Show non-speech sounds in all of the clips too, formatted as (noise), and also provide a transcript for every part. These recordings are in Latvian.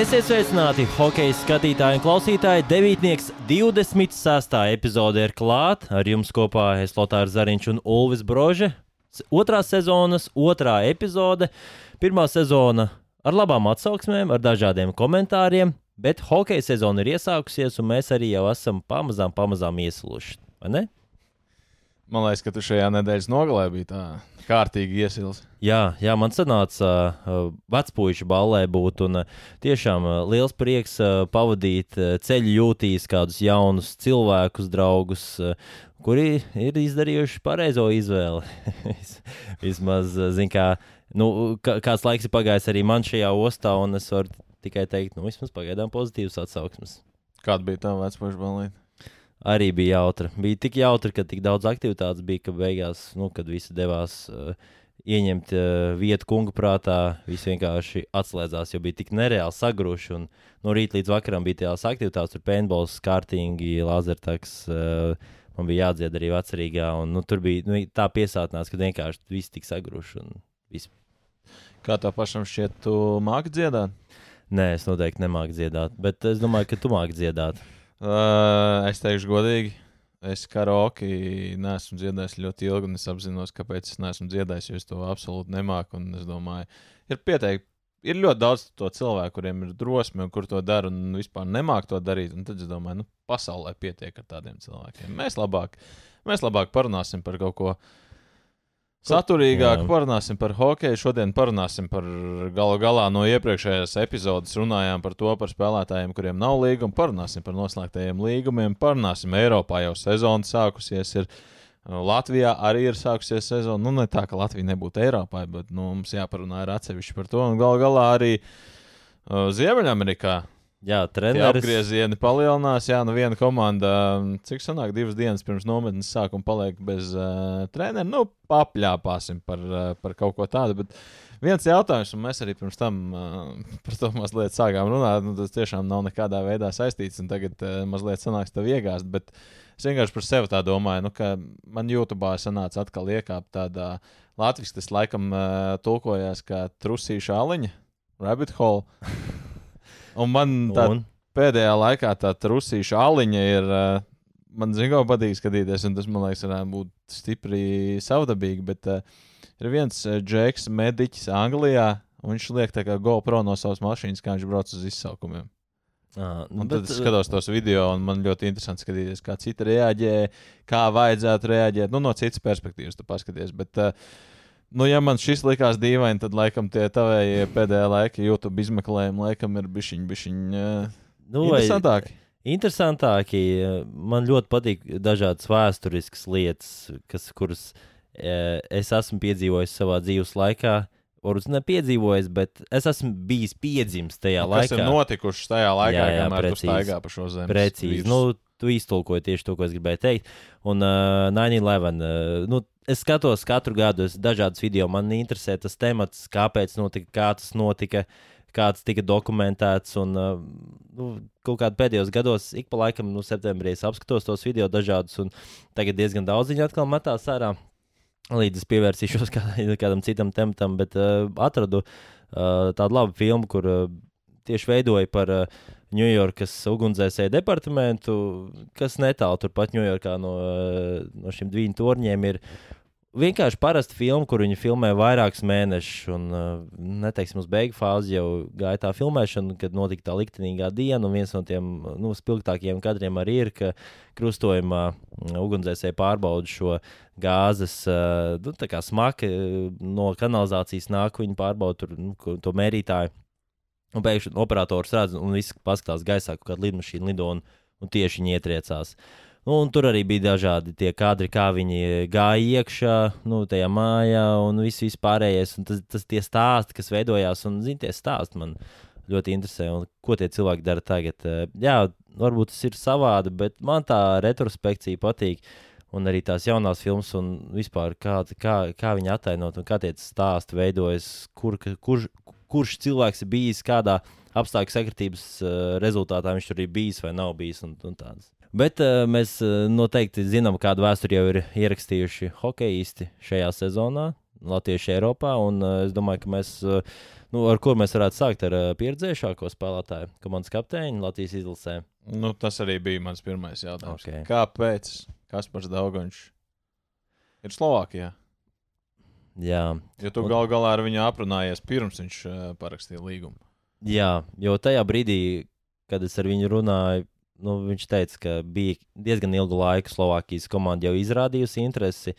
Esiet sveicināti, hockey skatītāji un klausītāji. Devītnieks 26. epizode ir klāta. Ar jums kopā es Lotārs Zariņš un Ulvis Brože. Otrā sezonas, otrā epizode. Pirmā sezona ar labām atsauksmēm, ar dažādiem komentāriem, bet hockey sezona ir iesākusies, un mēs arī jau esam pamazām, pamazām iesluši. Man liekas, ka tu šajā nedēļas nogalē biji tā kārtīgi iesils. Jā, jā, man sanāca uh, vecpuīša ballē būt, un uh, tiešām uh, liels prieks uh, pavadīt uh, ceļu jūtīs kādus jaunus cilvēkus, draugus, uh, kuri ir izdarījuši pareizo izvēli. (laughs) Vismaz, uh, zin kā, nu, kā, kāds laiks ir pagājis arī man šajā ostā, un es varu tikai teikt, nu, vismaz pagaidām pozitīvas atsauksmes. Kāda bija tā vecpuīša ballīte? Arī bija jautra. Bija tik jautra, ka tik daudz aktivitātes bija, ka beigās, nu, kad visi devās uh, ieņemt uh, vietu kungu prātā, visi vienkārši atslēdzās, jo bija tik nereāli sagruši. Un no rīta līdz vakaram bija tās aktivitātes, tur paintballs, kārtīgi, lazertaks. Uh, man bija jādzied arī vecrīgā, un nu, tur bija nu, tā piesātnās, ka vienkārši viss tik sagruši. Kā tev pašam šķiet, tu māki dziedāt? Nē, es noteikti nemāku dziedāt, bet es domāju, ka tu māki dziedāt. Uh, es teikšu godīgi, es karaoke neesmu dziedājis ļoti ilgi, un es apzinos, kāpēc es neesmu dziedājis, jo es to absolūti nemāku. Es domāju, ir pieteikti. Ir ļoti daudz to cilvēku, kuriem ir drosme kur to dara, un vispār nemāķi to darīt. Un tad es domāju, nu, pasaulē pietiek ar tādiem cilvēkiem. Mēs labāk, mēs labāk parunāsim par kaut ko Saturīgāk Jā. parunāsim par hokeju. Šodien parunāsim par galu galā no iepriekšējās epizodes. Runājām par to, par spēlētājiem, kuriem nav līguma. Parunāsim par noslēgtajiem līgumiem. Parunāsim Eiropā jau sezona sākusies. Ir. Latvijā arī ir sākusies sezona. Nu, ne tā, ka Latvija nebūtu Eiropā, bet nu, mums jāparunā ar atsevišķi par to. Un galu galā arī uh, Ziemeļamerikā Jā, treneris. Apgriezieni palielinās. Jā, nu viena komanda, cik sanāk, divas dienas pirms nometnes sākuma paliek bez uh, treneru. Nu, papļāpāsim par, uh, par kaut ko tādu. Bet viens jautājums, un mēs arī pirms tam uh, (laughs) par to mazliet sākām runāt. Nu, tas tiešām nav nekādā veidā saistīts, un tagad uh, mazliet sanāks tev iegāzt. Bet es vienkārši par sevi tā domāju, nu, ka man YouTube sanāca atkal iekāpt tādā Latvijas, tas laikam uh, tulkojās kā trusīša aliņa, rabbit hole. (laughs) Un man tā un? pēdējā laikā tā trusīša aliņa ir. Uh, man zināmā mērā patīk skatīties, un tas man liekas, varētu būt stipri savdabīgi. Bet uh, ir viens džeks, mediķis Anglijā, un viņš liek tā kā GoPro no savas mašīnas, kā viņš brauc uz izsaukumiem. Ah, un bet, tad es skatos tos video, un man ļoti interesanti skatīties, kā citi reaģē, kā vajadzētu reaģēt. Nu, no citas perspektīvas, tu paskaties. Bet, uh, Nu, ja man šis likās dīvaini, tad laikam tie tavējie pēdējā laika YouTube izmeklējumi laikam ir bišķiņi, bišķiņi uh, nu, interesantāki. Interesantāki. Man ļoti patīk dažādas vēsturiskas lietas, kas, kuras e, es esmu piedzīvojis savā dzīves laikā. Varbūt nepiedzīvojis, bet es esmu bijis piedzimis tajā nu, laikā. Tas ir notikuši tajā laikā, jā, jā, kamēr precīzi, tu staigā pa šo zemi. Precīzi. Nu, tu iztulkoji tieši to, ko es gribēju teikt. Un uh, 9-11. Uh, nu, es skatos katru gadu dažādas video. Man interesē tas temats, kāpēc notika, kā tas notika, kāds tika dokumentēts. Un, uh, nu, kaut kādā pēdējos gados, ik pa laikam, nu, septembrī es apskatos tos video dažādus, un tagad diezgan daudz viņi atkal metās ārā. Līdz es pievērsīšos (laughs) kā, kādam citam tematam, bet uh, atradu uh, tādu labu filmu, kur uh, tieši veidoja par Ņujorkas uh, ugunsdzēsēju departamentu, kas netālu turpat Ņujorkā no, no šiem divu torņiem ir vienkārši parasta filma, kur viņi filmē vairākus mēnešus. Un, uh, neteiksim, uz beigu fāzi jau gāja tā filmēšana, kad notika tā liktenīgā diena. Un viens no tiem nu, spilgtākajiem kadriem arī ir, ka krustojumā mm, ugunsdzēsēji pārbauda šo gāzes uh, nu, smaku no kanalizācijas nāk, viņi pārbauda tur, nu, to mērītāju. Un pēkšņi operators redz, un viss paskatās gaisā, kāda lidmašīna lido un, un tieši viņi ietriecās. Uh, Nu, tur arī bija dažādi tie kadri, kā viņi gāja iekšā nu, tajā mājā un viss, viss pārējais. Un tas, tas tie stāsti, kas veidojās, un zini, tie stāsti man ļoti interesē. Un, ko tie cilvēki dara tagad? Jā, varbūt tas ir savādi, bet man tā retrospekcija patīk. Un arī tās jaunās filmas, un vispār kā, kā, kā viņi attēlot, un kā tie stāsti veidojas, kur, kurš, kurš cilvēks ir bijis, kādā apstākļu sakritības uh, rezultātā viņš tur ir bijis vai nav bijis. Un, un tādas. Bet uh, mēs uh, noteikti zinām, kādu vēsturi jau ir ierakstījuši hokeisti šajā sezonā. latvieši Eiropā. Un, uh, es domāju, ka mēs, uh, nu, ar ko mēs varētu sākt ar uh, pieredzējušāko spēlētāju, komandas kapteiņu Latvijas izlasē. Nu, tas arī bija mans pirmais jautājums. Okay. Kāpēc Kaspars Daugončs ir Slovākijā? Jā, Jo tu Un- gal galā ar viņu aprunājies pirms viņš uh, parakstīja līgumu. Jā, jo tajā brīdī, kad es ar viņu runāju, nu, viņš teica, ka bija diezgan ilgu laiku Slovākijas komanda jau izrādījusi interesi.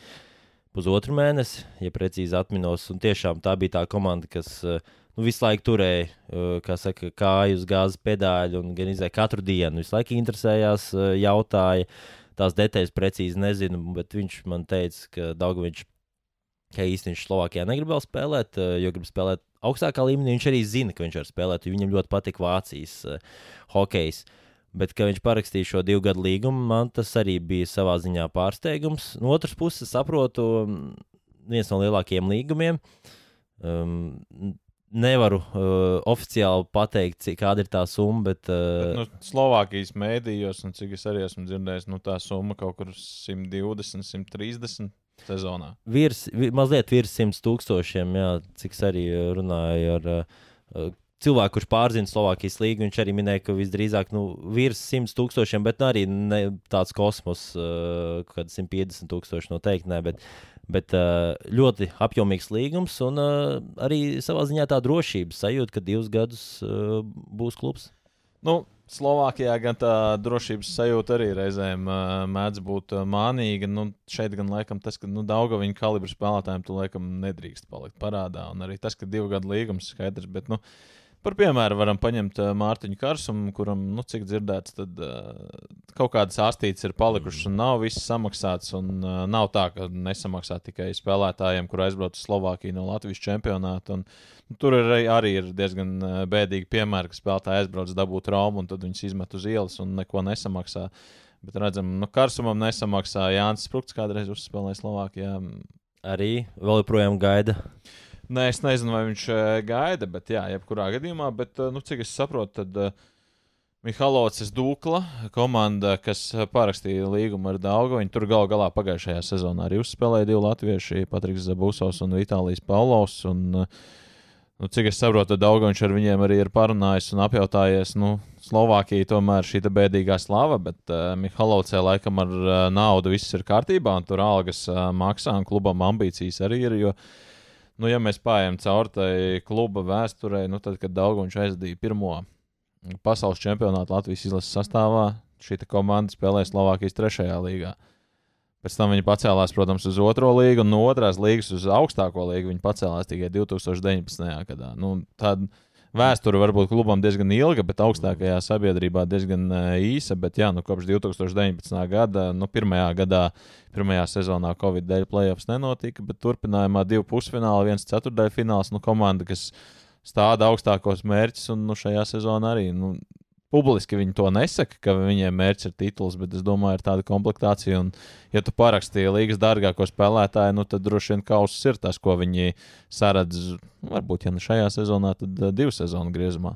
Pusotru mēnesi, ja precīzi atminos, un tiešām tā bija tā komanda, kas eh, nu, visu laiku turēja eh, kā saka, kāju uz gāzes pedāļu un gan izēja katru dienu. Visu laiku interesējās, eh, jautāja. Tās detaļas precīzi nezinu, bet viņš man teica, ka Dārgaviņš ka īstenībā viņš Slovākijā negrib vēl spēlēt, jo grib spēlēt augstākā līmenī. Viņš arī zina, ka viņš var spēlēt, jo viņam ļoti patīk Vācijas uh, hokejs. Bet, kad viņš parakstīja šo divu gadu līgumu, man tas arī bija savā ziņā pārsteigums. No otras puses, saprotu, mm, viens no lielākajiem līgumiem. Um, nevaru uh, oficiāli pateikt, cik kāda ir tā summa, bet, uh, Bet, nu, Slovākijas mēdījos, un cik es arī esmu dzirdējis, nu, tā summa kaut kur 120, 130 sezonā. virs, vi, mazliet virs 100 tūkstošiem, jā, cik es arī uh, runāju ar uh, cilvēku, kurš pārzina Slovākijas līgu. Viņš arī minēja, ka visdrīzāk nu, virs 100 tūkstošiem, bet nu, arī ne tāds kosmos, uh, kad 150 tūkstoši noteikti ne. Bet, Bet uh, ļoti apjomīgs līgums un uh, arī savā ziņā tā drošības sajūta, ka divus gadus uh, būs klubs. Nu, Slovākijā gan tā drošības sajūta arī reizēm uh, mēdz būt uh, mānīga. Nu, šeit gan laikam tas, ka nu, daudz viņa kalibra spēlētājiem tu laikam nedrīkst palikt parādā. Un arī tas, ka divu gadu līgums skaidrs. Bet, nu, par piemēru varam paņemt uh, Mārtiņu Karsumu, kuram, nu, cik dzirdēts, tad uh, kaut kādas astītes ir palikušas un nav viss samaksāts. Un uh, nav tā, ka nesamaksā tikai spēlētājiem, kur aizbrauc uz Slovākiju no Latvijas čempionāta. Un, nu, tur ir, arī- ir diezgan bēdīgi piemēri, ka spēlētāji aizbrauc dabūt traumu un tad viņus izmet uz ielas un neko nesamaksā. Bet redzam, nu, Karsumam nesamaksā. Jānis Sprūks kādreiz uzspēlēja Slovākijā. Arī vēl joprojām gaida. Nē, es nezinu, vai viņš uh, gaida, bet jā, jebkurā gadījumā. Bet, uh, nu, cik es saprotu, tad uh, Mihalocis Dūkla, komanda, kas uh, parakstīja līgumu ar Dāngu, viņi tur gal galā pagājušajā sezonā arī uzspēlēja divi latvieši, Patriks Zabusovs un Vitālijas Paulovs. Un, uh, nu, cik es saprotu, Dāngs ar viņiem arī ir parunājis un apjautājies. Nu, Slovākija tomēr šī bēdīgā slava, bet uh, Mihalovcē laikam ar uh, naudu viss ir kārtībā, un tur algas uh, maksā, un klubam ambīcijas arī ir. Jo, nu, ja mēs pārējām cauri tai kluba vēsturei, nu, tad, kad Dārgājs aizdīja pirmo pasaules čempionātu Latvijas izlases sastāvā, šī komanda spēlēja Slovākijas trešajā līgā. Pēc tam viņi pacēlās, protams, uz otro līgu, un no otrās līgas uz augstāko līgu viņi pacēlās tikai 2019. gadā. Nu, tāda vēsture varbūt klubam diezgan ilga, bet augstākajā sabiedrībā diezgan īsa. Bet, jā, nu, kopš 2019. gada, nu, pirmajā gadā, pirmajā sezonā Covid dēļ playoffs nenotika, bet turpinājumā divi pusfināli, viens ceturdaļfināls. Nu, komanda, kas stāda augstākos mērķus, un nu, šajā sezonā arī. Nu, Publiski viņi to nesaka, ka viņiem mērķis ir tituls, bet es domāju, ir tāda komplektācija. Un, ja tu parakstīji līgas dārgāko spēlētāju, nu, tad droši vien kausus ir tas, ko viņi saredz. Varbūt, ja ne šajā sezonā, tad uh, divu sezonu griezumā.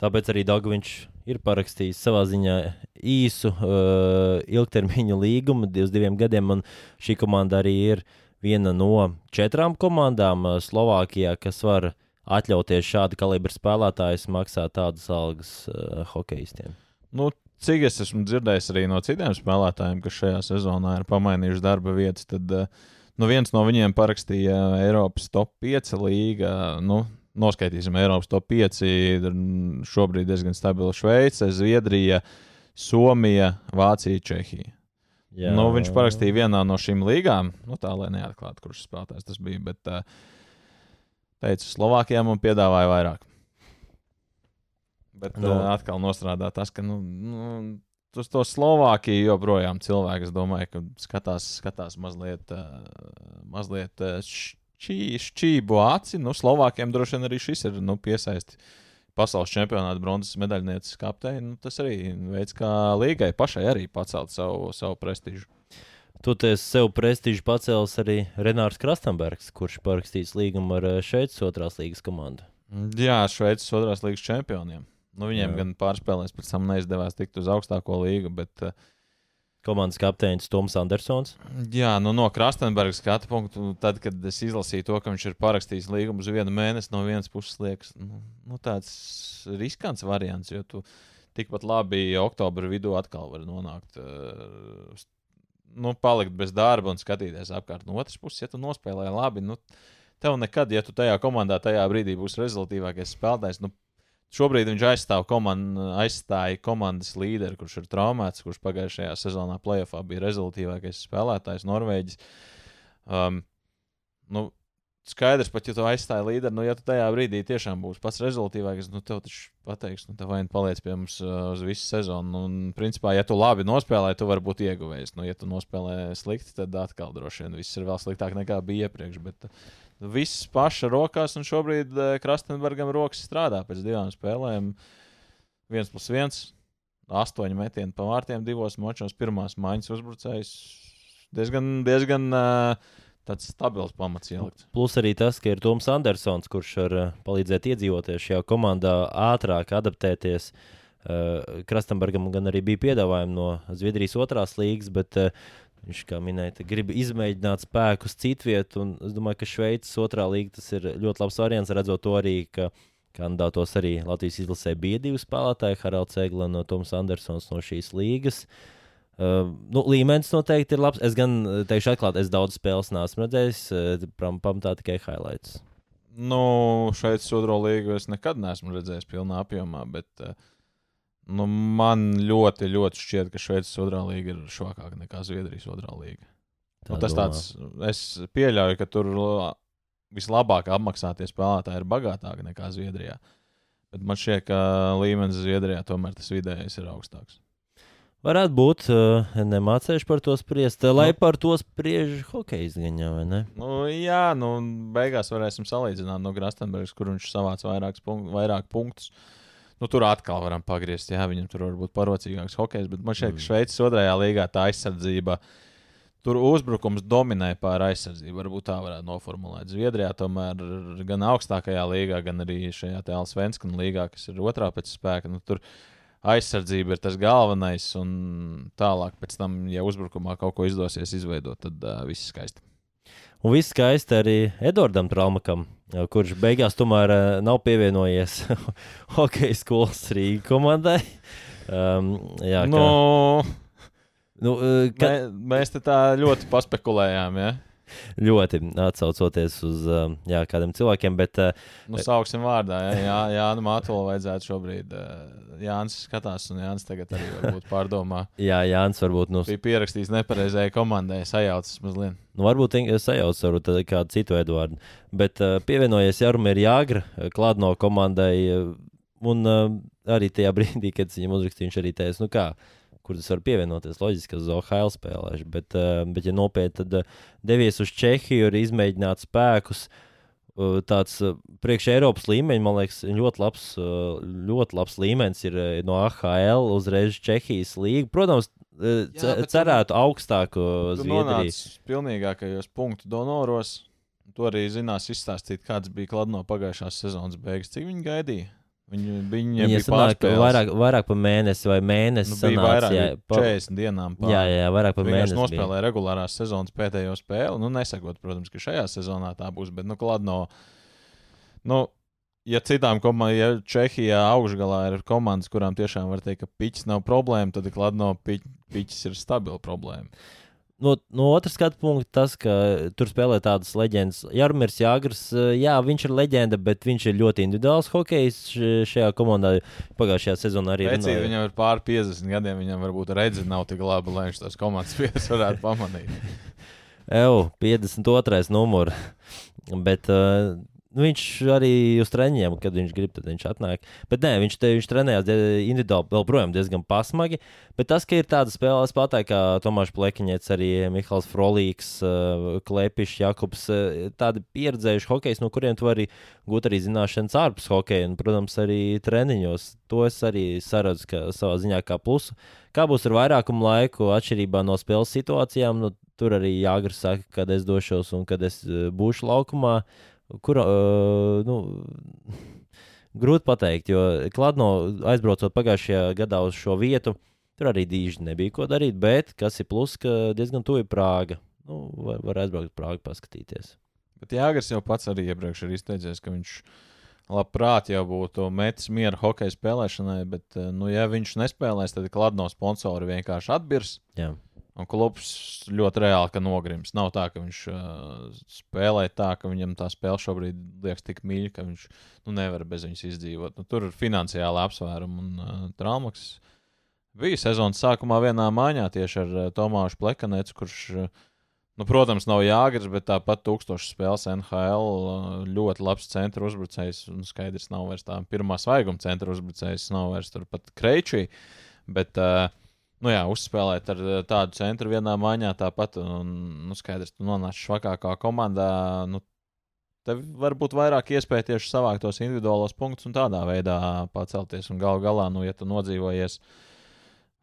Tāpēc arī Dārgaviņš ir parakstījis savā ziņā īsu uh, ilgtermiņa līgumu uz diviem gadiem. Un šī komanda arī ir viena no četrām komandām uh, Slovākijā, kas var atļauties šādu kalibru spēlētājus maksāt tādas algas uh, hokeistiem. Nu, cik es esmu dzirdējis arī no citiem spēlētājiem, kas šajā sezonā ir pamainījuši darba vietas, tad uh, nu, viens no viņiem parakstīja Eiropas top 5 līga. Nu, Noskaitīsim Eiropas top 5. Ir šobrīd diezgan stabila Šveice, Zviedrija, Somija, Vācija, Čehija. Jā. Nu, viņš parakstīja vienā no šīm līgām, nu, tā lai neatklātu, kurš spēlētājs tas bija. Bet, uh, teicu, Slovākijā man piedāvāja vairāk. Bet Nu. uh, atkal nostrādā tas, ka nu, nu, uz to Slovākiju joprojām cilvēki, es domāju, ka skatās, skatās mazliet, uh, mazliet uh, šķī, šķību aci. Nu, Slovākiem droši vien arī šis ir nu, piesaisti. Pasaules čempionāta bronzas medaļnieces kapteinis. Nu, tas arī veids, kā līgai pašai arī pacelt savu, savu prestižu. Toties sev prestižu pacēlis arī Renārs Krastenbergs, kurš parakstīs līgumu ar uh, Šveices otrās līgas komandu. Jā, Šveices otrās līgas čempioniem. Nu, viņiem Jā. Gan pārspēlēs, pēc tam neizdevās tikt uz augstāko līgu, bet uh, komandas kapteinis Toms Andersons. Jā, nu, no Krastenberga skatu punktu, tad, kad es izlasīju to, ka viņš ir parakstījis līgumu uz vienu mēnesi, no vienas puses liekas, nu, nu, tāds riskants variants, jo tu tikpat labi oktobra vidū atkal vari nonākt. Uh, nu, palikt bez darba un skatīties apkārt. No otras puses, ja tu nospēlēji labi, nu, tev nekad, ja tu tajā komandā tajā brīdī būsi rezultātīvākais spēlētājs, nu, Šobrīd viņš aizstāv komandu, aizstāja komandas līderi, kurš ir traumēts, kurš pagājušajā sezonā playoffā bija rezultātīvākais spēlētājs, Norvēģis. Um, nu, skaidrs, pat ja tu aizstāji līderi, nu, ja tu tajā brīdī tiešām būsi pats rezultātīgākais, nu, tev taču pateiks, nu, tev vajag paliec pie mums uh, uz visu sezonu. Un, principā, ja tu labi nospēlē, tu vari būt ieguvējis. Nu, ja tu nospēlē slikti, tad atkal droši vien viss ir vēl sliktāk nekā bija iepriekš. Bet, uh, viss paša rokās, un šobrīd uh, Krastenbergam rokas strādā pēc divām spēlēm. viens plus viens, astoņi metieni pa vārtiem divos mačos, pirmās maiņas uzbrucējs. Diezgan, diezgan uh, tāds stabils pamats ielikt. Plus arī tas, ka ir Toms Andersons, kurš var uh, palīdzēt iedzīvoties šajā komandā, ātrāk adaptēties. Uh, Krastenbergam gan arī bija piedāvājumi no Zviedrijas otrās līgas, bet uh, Viņš, kā minēja, grib izmēģināt spēkus citvietu. Es domāju, ka Šveices otrā tas ir ļoti labs variants, redzot to arī, ka kandidātos arī Latvijas izlasē bija divi spēlētāji, Haralds Eglans un Toms Andersons no šīs līgas. Uh, nu, līmenis noteikti ir labs. Es gan teikšu, atklāti, es daudz spēles neesmu redzējis, uh, pamatā tikai highlights. Nu, šeit otro līgu es nekad neesmu redzējis pilnā apjomā, bet uh, Nu, man ļoti, ļoti šķiet, ka Šveices otrā līga ir švakāka nekā Zviedrijas otrā līga. Nu, tas domā. tāds, es pieļauju, ka tur vislabāk apmaksātie spēlētāji ir bagātāki nekā Zviedrijā. Bet man šķiet, ka līmenis Zviedrijā tomēr tas vidējais ir augstāks. Varētu būt, uh, nemācījuši par to spriest, lai nu, par to spriež hokeja izgaņā, vai ne? Nu, jā, nu, beigās varēsim salīdzināt no Grastenbergas, kur viņš savāca punkt, vairāk punktus. Uh, Nu, tur atkal varam pagriezt, jā, viņam tur var būt parocīgāks hokejs, bet man šķiet, ka mm. Šveices otrajā līgā tā aizsardzība. Tur uzbrukums dominē pār aizsardzību. Varbūt tā varētu noformulēt. Zviedrijā tomēr gan augstākajā līgā, gan arī šajā tālāk Svenskana līgā, kas ir otrā pēc spēka. Nu, tur aizsardzība ir tas galvenais, un tālāk, pēc tam, ja uzbrukumā kaut ko izdosies izveidot, tad uh, viss skaisti. Un viss skaisti arī Edvardam Traumakam, kurš beigās tomēr nav pievienojies (laughs) hokeja skolas Rīgas komandai. Um, jā, ka, nu, nu, ka... Mē, mēs te tā ļoti paspekulējām. Ja? Ļoti atsaucoties uz uh, jā, kādiem cilvēkiem. Bet, uh, nu, sauksim vārdā, ja? jā, jā nu, Mātola vajadzētu šobrīd. Uh, Jānis skatās, un Jānis tagad arī varbūt pārdomā. (laughs) jā, Jānis varbūt nu, bija pierakstījis nepareizajai komandai, sajaucis mazliet. Nu, varbūt sajaucis varbūt kādu citu Eduardu. Bet uh, pievienojies Jarumir Jāgra, Klādno komandai. Un uh, arī tajā (laughs) brīdī, kad viņam uzrakstīja, viņš arī teica, nu kā, uh, kur tas var pievienoties. Loģiski, ka Zohaila spēlēšu, bet, uh, bet ja nopietni, tad uh, devies uz Čehiju ir izmēģināt spēkus. Uh, tāds priekš Eiropas līmeņa, man liekas, ļoti labs, ļoti labs līmenis ir no AHL uzreiz Čehijas līga. Protams, Jā, cerētu tu, augstāku Zviedriju. Pilnīgākajos punktu donoros. To arī zinās izstāstīt, kāds bija Kladno pagājušās sezonas beigas. Cik viņi gaidīja? Viņi, viņi bija sanāk, vairāk, vairāk par mēnesi vai mēnesi. Nu, bija sanāc, vairāk jā, pa 40 dienām. Pār. Jā, jā, vairāk par mēnesi. Viņš nospēlēja regulārās sezonas pēdējo spēli. Nu, nesakot, protams, ka šajā sezonā tā būs, bet, nu, Kladno, nu, ja citām komandām, ja Čehijā augšgalā ir komandas, kurām tiešām var teikt, ka piķis nav problēma, tad Kladno piķis ir stabila problēma no, no otras skatu punkta, tas, ka tur spēlē tādas leģendas. Jarmers Jāgars, eh, jā, viņš ir leģenda, bet viņš ir ļoti individuāls hokejs šajā komandā. Pagājušajā sezonā arī runāja. Viņam ir pār 50 gadiem, viņam varbūt redzi nav tik labi, lai viņš tās komandas (laughs) vietas varētu pamanīt. (laughs) Evo, 52. numurs. Bet uh, Nu, viņš arī uz treniņiem, kad viņš grib, tad viņš atnāk. Bet nē, viņš, te, viņš trenējās individuāli, vēl projām diezgan pasmagi. Bet tas, ka ir tāda spēle, spēlētāji kā Tomašs Plekiņets, arī Mihāls Frolīks, uh, Klepišs, Jakobs, uh, tādi pieredzējuši hokejs, no kuriem tu vari gūt arī zināšanas ārpus hokeja un, protams, arī treniņos. To es arī saredzu savā ziņā kā plusu. Kā būs ar vairākumu laiku, atšķirībā no spēles situācijām, nu, tur arī jāgar saka, kad es došos un kad es būšu laukumā. Kur uh, nu, (laughs) grūti pateikt, jo Kladno aizbraucot pagājušajā gadā uz šo vietu, Tur arī dīži nebija ko darīt, bet kas ir plus, ka diezgan tuvu ir Prāga. Nu, var, var aizbraukt uz Prāgu, paskatīties. Bet Jāgars jau pats arī iepriekš ir izteicies, ka viņš labprāt jau būtu metis mieru hokeja spēlēšanai, bet, nu, ja viņš nespēlēs, tad Kladno sponsori vienkārši atbirs. Jā. Un klubs ļoti reāli ka nogrims. Nav tā, ka viņš uh, spēlē tā, ka viņam tā spēle šobrīd liekas tik mīļa, ka viņš nu, nevar bez viņas izdzīvot. Nu, tur ir finansiāli apsvērumi un uh, traumas. Bija sezonas sākumā vienā mājā tieši ar uh, Tomāšu Plekanēcu, kurš, uh, nu, protams, nav jāgars, bet tāpat tūkstošas spēles NHL. Uh, ļoti labs centra uzbrucējs. Un skaidrs, nav vairs tā pirmā svaiguma centra uzbrucējs, nav vairs turpat Kreičī. Bet, uh, nu jā, uzspēlēt ar eh, tādu centru vienā maiņā, tāpat, un, nu, skaidrs, tu nonāc švakākā komandā. Nu, Tev var būt vairāk iespēja tieši savākt tos individuālos punktus un tādā veidā pacelties. Un galu galā, nu, ja tu nodzīvojies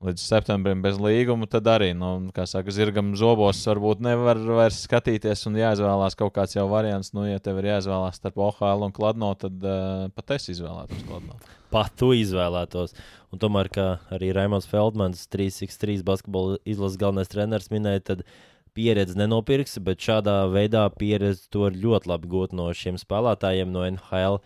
līdz septembrim bez līguma, tad arī, nu, kā saka, zirgam zobos varbūt nevar vairs skatīties un jāizvēlās kaut kāds jau variants. Nu, ja tev ir jāizvēlās starp OHL un Kladno, tad uh, pat es izvēlētos Kladno pat tu izvēlētos. Un tomēr, kā arī Raimons Feldmans, 3x3 basketbola izlases galvenais treneris, minēja, tad pieredzi nenopirksi, bet šādā veidā pieredzi to ļoti labi gūt no šiem spēlētājiem no NHL.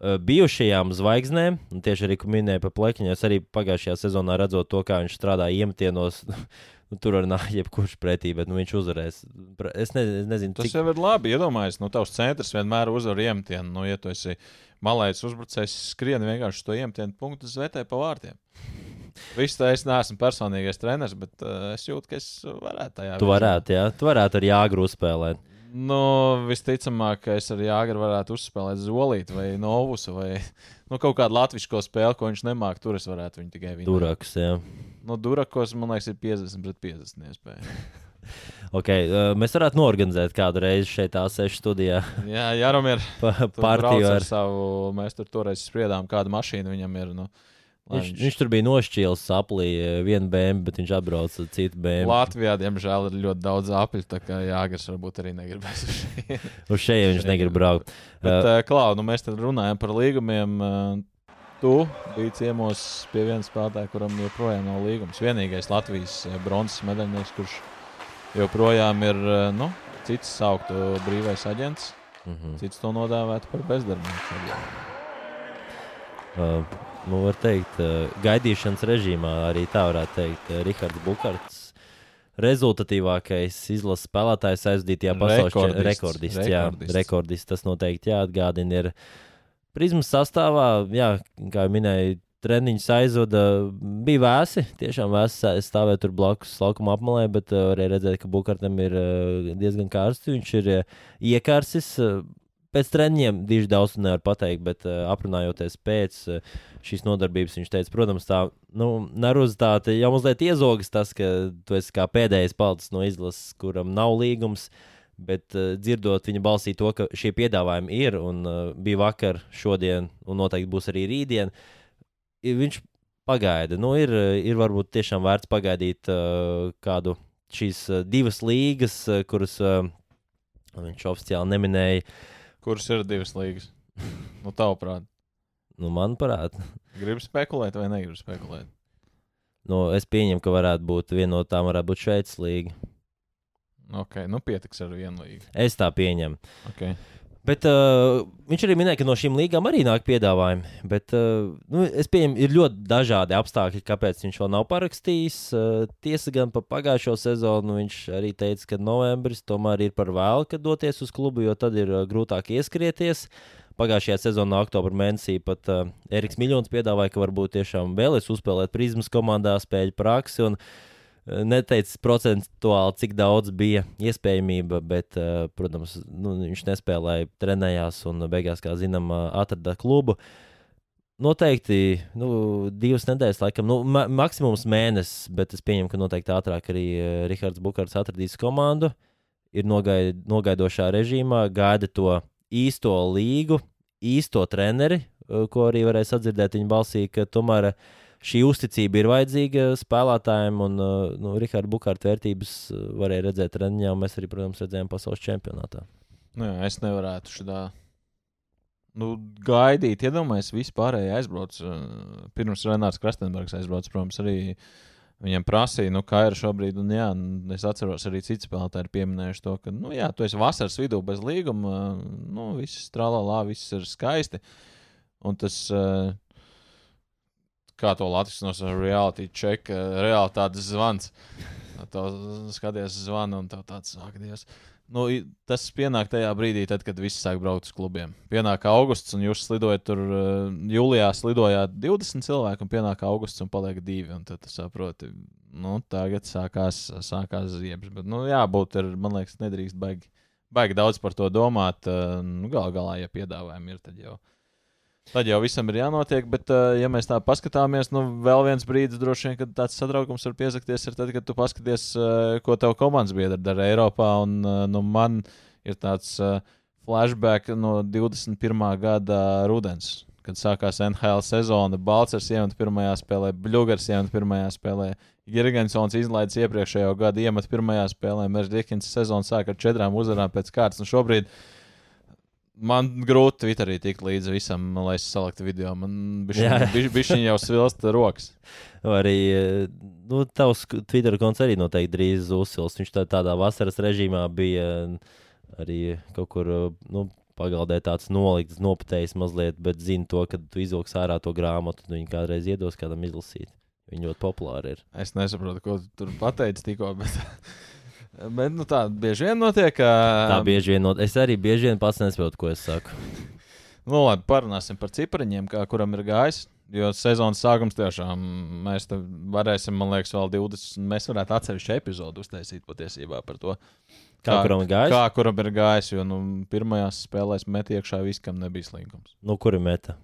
Bijušajām zvaigznēm, un tieši arī, minēja par pleķiņu, es arī pagājušajā sezonā redzot to, kā viņš strādā iemtienos, (laughs) nu, tur var nākt jebkurš pretī, bet nu, viņš uzvarēs. Es, ne, es nezinu, cik... tas jau ir labi. Iedomājieties, nu, tavs centrs vienmēr uzvar iemtienu. Nu, ja tu esi malais uzbrucējs skrien vienkārši to iemtienu punktu zvetē pa vārtiem. Viss tā, es neesmu personīgais treneris, bet uh, es jūtu, ka es varētu tajā. Tu varētu, jā, tu varētu ar Jāgru uzspēlēt. Nu, visticamāk, ka es ar Jāgru varētu uzspēlēt Zolītu vai Novusu vai nu, kaut kādu latviešu spēli, ko viņš nemāķi. Tur es varētu viņu tikai vinēt. Durakus, jā. Nu, Durakos, man liekas, ir 50 pret 50 iespēja. (laughs) Okay, uh, mēs varētu norganizēt kādu reizi šeit, A6 studijā. (laughs) Jā, Jaromir, pa, partiju ar savu. Mēs tur toreiz spriedām, kāda mašīna viņam ir. Nu. Viņš, viņš... viņš tur bija nošķīlis aplī vienu bēmu, bet viņš atbrauca ar citu bēmu. Latvijā, diemžēl, ir ļoti daudz apļu, tā kā Jāgars varbūt arī negribēs uz šejienu. (laughs) uz šejienu viņš negrib braukt. (laughs) Bet, uh, Klau, nu mēs tad runājam par līgumiem. Tu biji ciemos pie viena spēlētāja, kuram joprojām nav līgums. Vienīgais Latvijas bronzas medaļnieks, kurš joprojām ir eh, nu, cits sauktu brīvais aģents, mm -hmm. cits to nodēvētu par bezdarbnieku. Uh, nu, var teikt, uh, gaidīšanas režīmā arī tā varētu teikt. Uh, Rihards Bukārts. Rezultatīvākais izlases spēlētājs aizdītajā pasaules čempionātā. Rekordists, rekordists, jā, rekordists. Tas noteikti jāatgādina. Ir prizmas sastāvā, jā, kā jau minēju, treniņus aizvada. Bija vēsi, tiešām vēsi stāvēt tur blakus laukuma apmalē, bet uh, varēja redzēt, ka Bukārtam ir diezgan karsts. Viņš ir iekārsis. Uh, pēc treniņiem diži daudz nevar pateikt, bet uh, aprunājoties pēc uh, šīs nodarbības, viņš teica, protams, tā nu, nervozitāte jau mazliet iezogas tas, ka tu esi kā pēdējais palicis no izlases, kuram nav līgums. Bet uh, dzirdot viņa balsī to, ka šie piedāvājumi ir, un uh, bija vakar, šodien, un noteikti būs arī rītdien, uh, viņš pagaida. Nu, ir, ir varbūt tiešām vērts pagaidīt uh, kādu šīs uh, divas līgas, uh, kuras uh, viņš oficiāli neminēja. Kuras ir divas līgas? (laughs) nu, tavuprāt. Nu, manuprāt. Gribu spekulēt vai negribu spekulēt? Nu, es pieņemu, ka varētu būt viena no tām, varētu būt Šveices līga. Ok, nu pietiks ar vienu līgu. Es tā pieņemu. Okay. Bet uh, viņš arī minēja, ka no šīm līgām arī nāk piedāvājumi. Bet, uh, nu, es pieņemu, ir ļoti dažādi apstākļi, kāpēc viņš vēl nav parakstījis. Uh, tiesa gan par pagājušo sezonu viņš arī teica, ka novembris tomēr ir par vēlu, kad doties uz klubu, jo tad ir uh, grūtāk ieskrieties. Pagājušajā sezonā, oktobra mēnesī, pat uh, Eriks Miljons piedāvāja, ka varbūt tiešām vēlēs uzspēlēt prizmas komandā, spēļu praksi. Un, uh, neteicis procentuāli, cik daudz bija iespējamība, bet, uh, protams, nu, viņš nespēlēja, trenējās un beigās, kā zinām, atrada klubu. Noteikti nu, divas nedēļas, laikam, nu, ma maksimums mēnesis, bet es pieņemu, ka noteikti ātrāk arī Rahards Bukārs atradīs komandu. Ir nogaid, nogaidošā režīmā, gaida to īsto līgu, īsto treneri, ko arī varēja sadzirdēt viņa balsī, ka tomēr uh, šī uzticība ir vajadzīga spēlētājiem, un uh, nu, Rahards Bukārta vērtības uh, varēja redzēt treniņā, un mēs arī, protams, redzējām pasaules čempionātā. Nu, jā, es nevarētu šādā nu, gaidīt, iedomājieties, ja vispārēji aizbrauc. Uh, pirms Renārs Krastenbergs aizbrauc, protams, arī Viņam prasīja, nu, kā ir šobrīd. Un, jā, es atceros, arī citi spēlētāji ir pieminējuši to, ka, nu, jā, tu esi vasaras vidū bez līguma. Nu, viss strālā, viss ir skaisti. Un tas, uh, kā to Latvijas nosauc, reality check, uh, realitātes zvans. Tu skaties zvanu un tev tāds sāk dievs. Nu, tas pienāk tajā brīdī, tad, kad viss sāk braukt uz klubiem. Pienāk augusts, un jūs slidojat tur, uh, jūlijā slidojāt 20 cilvēku, un pienāk augusts, un paliek divi. Un tad saproti, nu, tagad sākās, sākās ziepes. Bet, nu, jābūt, ir, man liekas, nedrīkst baigi, baigi daudz par to domāt. Uh, nu, Galu galā, ja piedāvājumi ir, tad jau. Tad jau visam ir jānotiek, bet, uh, ja mēs tā paskatāmies, nu, vēl viens brīdis, droši vien, kad tāds satraukums var piesakties, ir tad, kad tu paskaties, uh, ko tev komandas biedri dara Eiropā. Un, uh, nu, man ir tāds uh, flashback no 21. gada rudens, kad sākās NHL sezona. Balčers iemet pirmajā spēlē, Bluegers iemet pirmajā spēlē. Girgensons izlaiž iepriekšējo gadu, iemet pirmajā spēlē. Mērdikins sezonu sāk ar četrām uzvarām pēc kārtas. Un šobrīd man grūti Twitterī tikt līdzi visam, lai es saliktu video. Man bija jau svilst rokas. (laughs) Arī eh, nu, tavs Twitter konts arī noteikti drīz uzsils. Viņš tā, tādā vasaras režīmā bija arī kaut kur eh, nu, pagaldē tāds nolikts, nopatējis mazliet, bet zinu to, ka tu izvilksi ārā to grāmatu, un viņi kādreiz iedos kādam izlasīt. Viņi ļoti populāri ir. Es nesaprotu, ko tu tur pateici tikko. Bet... (laughs) Bet nu, tā bieži vien notiek. Ka... Tā bieži vien, not... es arī bieži vien pats nesaprotu, ko es saku. (laughs) Nu, labi, parunāsim par cipariņiem, kā kuram ir gājis. Jo sezonas sākums tiešām mēs varēsim, man liekas, vēl 20. Mēs varētu atsevišķu epizodu uztaisīt patiesībā par to. Kā kuram ir gājis? Kā kuram ir gājis, jo nu, pirmajās spēlēs met iekšā viskam nebija slinkums. Nu, kuri meta?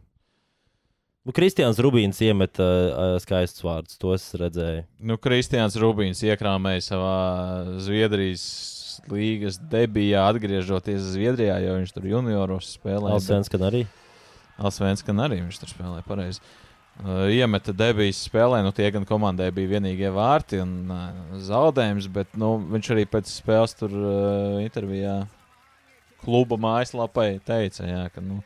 Nu, Kristians Rubīns iemeta uh, skaistus vārdus, tos redzēju. Nu, Kristians Rubīns iekrāmēja savā Zviedrijas līgas debijā, atgriežoties Zviedrijā, jo viņš tur junioros spēlēja. Alsvenskan arī. Alsvenskan arī viņš tur spēlēja pareizi. Uh, iemeta debijas spēlē, nu tie gan komandai bija vienīgie vārti un uh, zaudējums, bet nu, viņš arī pēc spēles tur uh, intervijā kluba mājaslapai teica, jā, ka nu,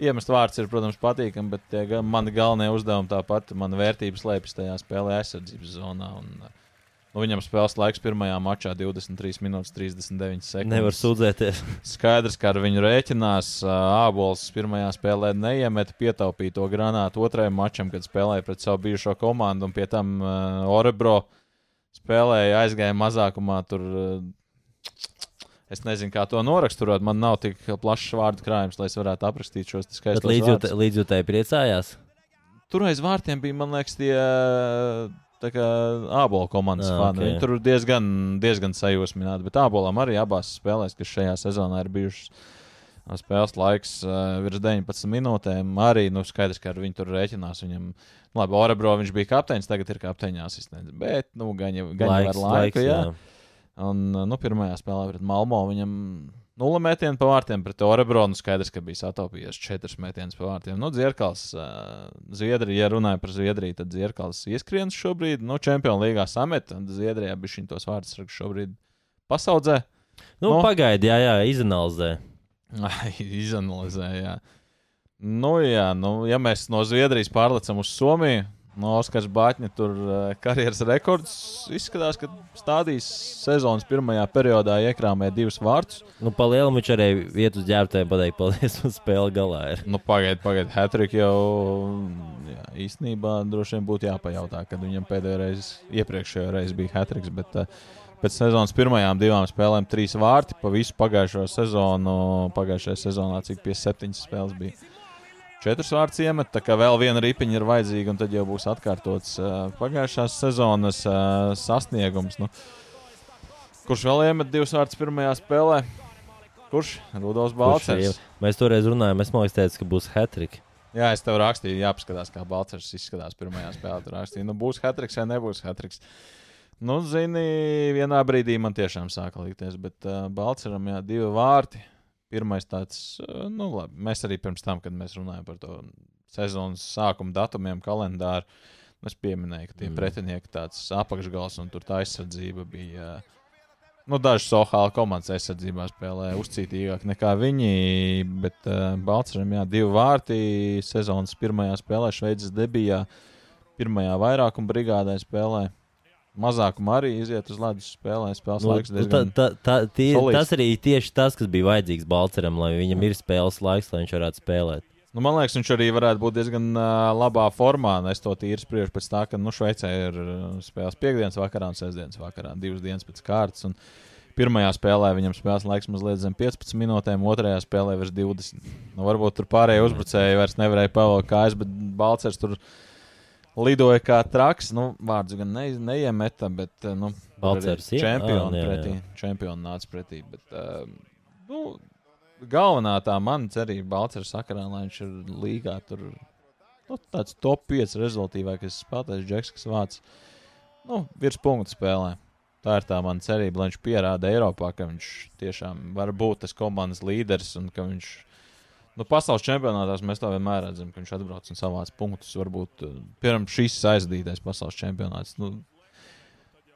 iemest vārds ir, protams, patīkami, bet tie, mani galvenie uzdevumi tāpat, mana vērtības slēpjas tajā spēlē aizsardzības zonā. Un, nu, viņam spēles laiks pirmajā mačā 23 minūtes 39 sekundes. Nevar sūdzēties. Skaidrs, ka ar viņu rēķinās. Ābols pirmajā spēlē neiemet pietaupīto granātu otrajam mačam, kad spēlēja pret savu bijušo komandu. Un pie tam uh, Orebro spēlēja, aizgāja mazākumā. Tur, uh, es nezinu, kā to noraksturot. Man nav tik plašs vārdu krājums, lai es varētu aprakstīt šos līdzjūtē, vārdus. līdzjūtēji priecājās. Tur aiz vārtiem bija, man liekas, tie. Ābola komandas Ā, fani. ok. Viņi tur diezgan, diezgan sajūsmināti. Bet ābolam arī abās spēlēs, kas šajā sezonā ir bijušas, spēles laiks uh, virs 19 minūtēm. Arī nu, skaidrs, ka ar viņu tur rēķinās. Viņam, nu, labi, Orebro viņš bija kapteinis, tagad ir kapteiņa asistents. Bet, nu, gan jau ar laiku. jā. Un, nu, pirmajā spēlē pret Malmo viņam nulle metienu pa vārtiem pret Orebronu. Skaidrs, ka bija sataupījies četras metienas pa vārtiem. Nu, Dzirkals, uh, Zviedrija, ja runāja par Zviedriju, tad Dzirkals ieskrienas šobrīd. Nu, Čempionu līgā samet, un Zviedrijā bija šī tos vārdus raksta šobrīd pasaudzē. Nu, Nu. Pagaidi, jā, jā, izanalizē. Izanalizē, jā. Nu, jā, nu, ja mēs no Zviedrijas pārlecam uz Somiju, no Oskars Bāķņa tur uh, karjeras rekords izskatās, ka stādījis sezonas pirmajā periodā iekrāmē divus vārdus. Nu, Palielam viņš arī vietu uz ģērbtēm pateikt, paldies, un (laughs) spēle galā ir. Nu, pagaidiet, pagaidiet, Hatrik jau jā, īstenībā droši vien būtu jāpajautā, kad viņam pēdējo reizi, iepriekšējā reizē bija Hatriks. Bet, uh, Pēc sezonas pirmajām divām spēlēm trīs vārti pa visu pagājušo sezonu. Pagājušajā sezonā cik pie septiņas spēles bija. Četrus vārdus iemet, tā kā vēl viena ripiņa ir vajadzīga, un tad jau būs atkārtots uh, pagājušās sezonas uh, sasniegums. Nu, kurš vēl iemet divus vārdus pirmajā spēlē? Kurš? Rudolf Balčers. Mēs toreiz runājām, es domāju, ka būs hatrika. Jā, es tev rakstīju, jāpaskatās, kā Balčers izskatās pirmajā spēlē. Tur rakstīju, nu, būs hatriks vai nebūs hatriks. Nu, zini, vienā brīdī man tiešām sāka likties, bet uh, Balčeram jā, divi vārti. Pirmais tāds, uh, nu, labi, mēs arī pirms tam, kad mēs runājam par to sezonas sākuma datumiem, kalendāru, es pieminēju, ka tie Mm. pretinieki tāds apakšgals un tur tā aizsardzība bija. Uh, Nu, Dažas Sohāla komandas aizsardzībā spēlē uzcītīgāk nekā viņi, bet uh, Balčūskam jau divi vārti sezonas pirmajā spēlē, Šveices debijā, pirmajā vairākuma brigādē spēlē. Mazākuma arī iziet uz ledus spēlē. Spēles Nu, laiks nu, tā, diezgan tā, tā, tie, tas arī tieši tas, kas bija vajadzīgs Balceram, lai viņam ir spēles laiks, lai viņš varētu spēlēt. Nu, man liekas, viņš arī varētu būt diezgan uh, labā formā. Es to tīri spriežu pēc tā, ka nu, Šveicē ir spēles piekdienas vakarā un sestdienas vakarā, divas dienas pēc kārtas. Un pirmajā spēlē viņam spēles laiks mazliet zem 15 minūtēm, otrajā spēlē virs 20. Nu, varbūt tur pārējie uzbrucēji vairs nevarēja pavēlēt kājas, bet Balcers tur lidoja kā traks. Nu, vārds gan ne, neiemeta, bet uh, nu, Balcers, jā? čempionu jā, jā. pretī. Čempionu nāca pretī. Bet, uh, nu, galvenā tā mana cerība Balčūska sakarā, lai viņš ir līgā. Tur nu, tāds top 5 rezultātīvākais spēlētājs, Džeks, kas vāc nu, virs punktu spēlē. Tā ir tā mana cerība, lai viņš pierāda Eiropā, ka viņš tiešām var būt tas komandas līderis un ka viņš. Nu, pasaules čempionātās mēs to vienmēr redzam, ka viņš atbrauc un savāc punktus. Varbūt eh, piemēram šis aizdītais pasaules čempionāts. Nu,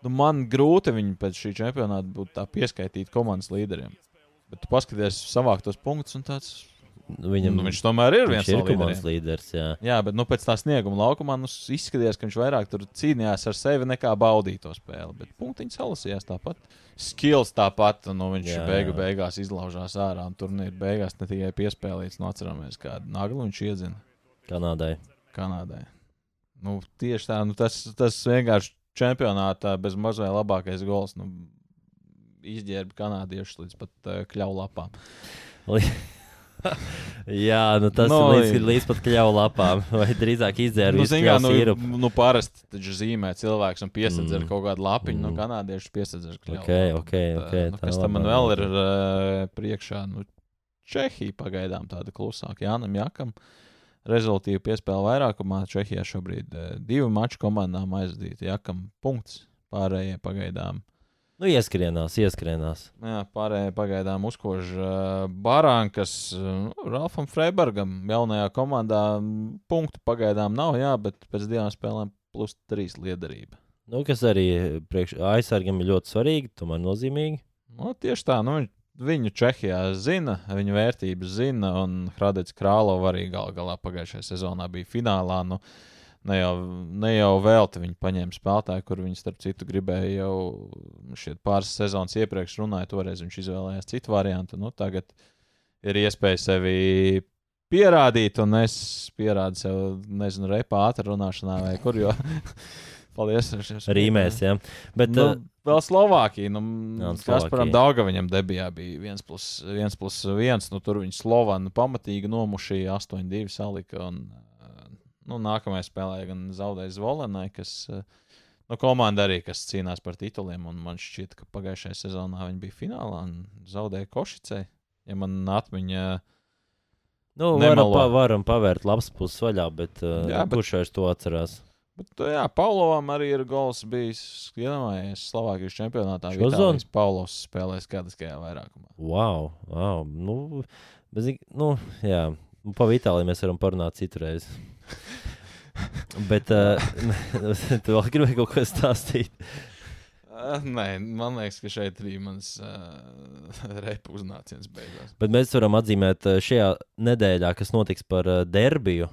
nu, man grūti viņu pēc šī čempionāta būtu tā pieskaitīt komandas līderiem. Bet tu paskaties, savākt tos punktus, un tāds Viņam, nu, viņš tomēr ir viens viņš ir no komandas līderiem. līderis. Jā. Jā, bet nu, pēc tā snieguma laukumā nu, izskatījās, ka viņš vairāk cīnījās ar sevi nekā baudīja to spēli. Bet punktiņš salasījās tāpat. Skills tāpat, nu, viņš Jā, beigu jā. beigās izlaužās ārā. Un turnīra beigās ne tikai piespēlīts, no atceramies, kādu naglu viņš iedzina Kanādai. Kanādai. Nu, tieši tā, nu, tas, tas vienkārši čempionātā bez mazliet labākais gols. Nu, Izģērba kanādiešus līdz pat uh, kļaulapām. (laughs) Jā, nu tas Nu, no, ir līdz, līdz pat kļauju lapām. (laughs) Vai drīzāk izdzēra Nu, visu zin kā, nu, nu, sīrupu. nu, parasti taču zīmē cilvēks un piesaistīt Mm. ar kaut kādu lapiņu. Mm. Nu, Mm. kanādieši piesaistīt ar kļavu. Ok, ok, ok, Nu, kas tam man vēl ir uh, priekšā? Nu, Čehija pagaidām tāda klusāka. Jānam Jakam. Rezultāti piespēlē vairākumā. Čehijā šobrīd uh, divu maču komandām aizdīti. Jakam punkts. Pārējie pagaidām. Nu, ieskrienās, ieskrienās. Jā, pārējie pagaidām uzkož uh, Barankas, uh, Ralfam Freibergam. Jaunajā komandā punktu pagaidām nav, jā, bet pēc divām spēlēm plus trīs liederība. Nu, kas arī priekš aizsargam ir ļoti svarīgi, tomēr nozīmīgi. Nu, tieši tā, nu, viņ- viņu Čehijā zina, viņu vērtības zina, un Hradets Krālovs arī gal galā pagājušajā sezonā bija finālā. Nu, ne, jau, ne jau velti viņi paņēma spēlētāju, kur viņi, starp citu, gribēja jau pāris sezonas iepriekš runāja, toreiz viņš izvēlējās citu variantu. Nu, tagad ir iespēja sevi pierādīt, un es pierādu sev, nezinu, repā ātrā runāšanā vai kur. Jo... (laughs) Paldies! es- es- Rīmēs, jā. Bet, Nu, uh, vēl Slovākija. Nu, Kasparam. Daugaviņam debijā bija 1 plus 1. Plus 1 nu, tur viņi Slovānu pamatīgi nomušīja 8-2 salika. Un, nu, nākamajā spēlē gan zaudēja Zvolenai, kas uh, nu, komanda arī, kas cīnās par tituliem. Un man šķiet, ka pagājušajā sezonā viņi bija finālā un zaudēja Košicei. Ja man atmiņa nu, varam, nemelo. pa, varam pavērt labs puses vaļā, bet, uh, Jā, bet- kurš vairs to atcerās? Bet, jā, Paulovam arī ir gols bijis. Iedomājieties, Slovākijas čempionātā. Šo Vitālijs Paulovs spēlēs kādiskajā vairākumā. Wow, wow. Nu, bez, nu, jā, Nu, pa Itāliju mēs varam parunāt citreiz. (laughs) Bet uh, (laughs) tu vēl gribēji kaut ko stāstīt. Uh, nē, man liekas, ka šeit arī mans uh, (laughs) repu uznāciens beidzās. Bet mēs varam atzīmēt šajā nedēļā, kas notiks par uh, derbiju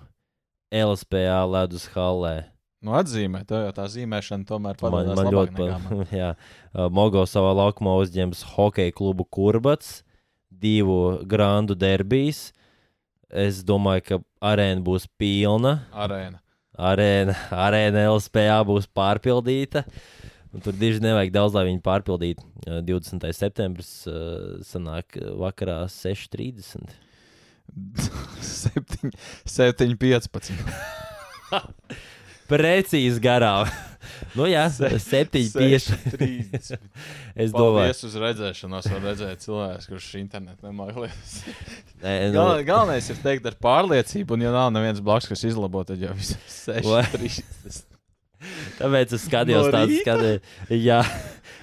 LSPA ledus hallē. Nu, atzīmē, to jau tā zīmēšana tomēr Man, parādās man labāk ļoti man. patīk. Jā, Uh, Mogo savā laukumā uzņems hokeja klubu Kurbats, divu grandu derbijas. Es domāju, ka arēna būs pilna. Arēna. Arēna, arēna LSPA būs pārpildīta. Un tur diži nevajag daudz, lai viņi pārpildītu. Uh, 20. septembris uh, sanāk vakarā 6.30. 7, 7, 15. Precīzi garām. (laughs) nu jā, 7.50. 30. Es domāju, Paldies uz redzēšanos, var redzēt cilvēks, kurš internetā nemākslinieks. Nē, (laughs) nu, Gal, galvenais ir teikt ar pārliecību, un ja nav neviens blakus, kas izlabo, tad jau viss ir Vai? 6, 30. (laughs) Tāpēc es skatījos No tādu skatu. Jā,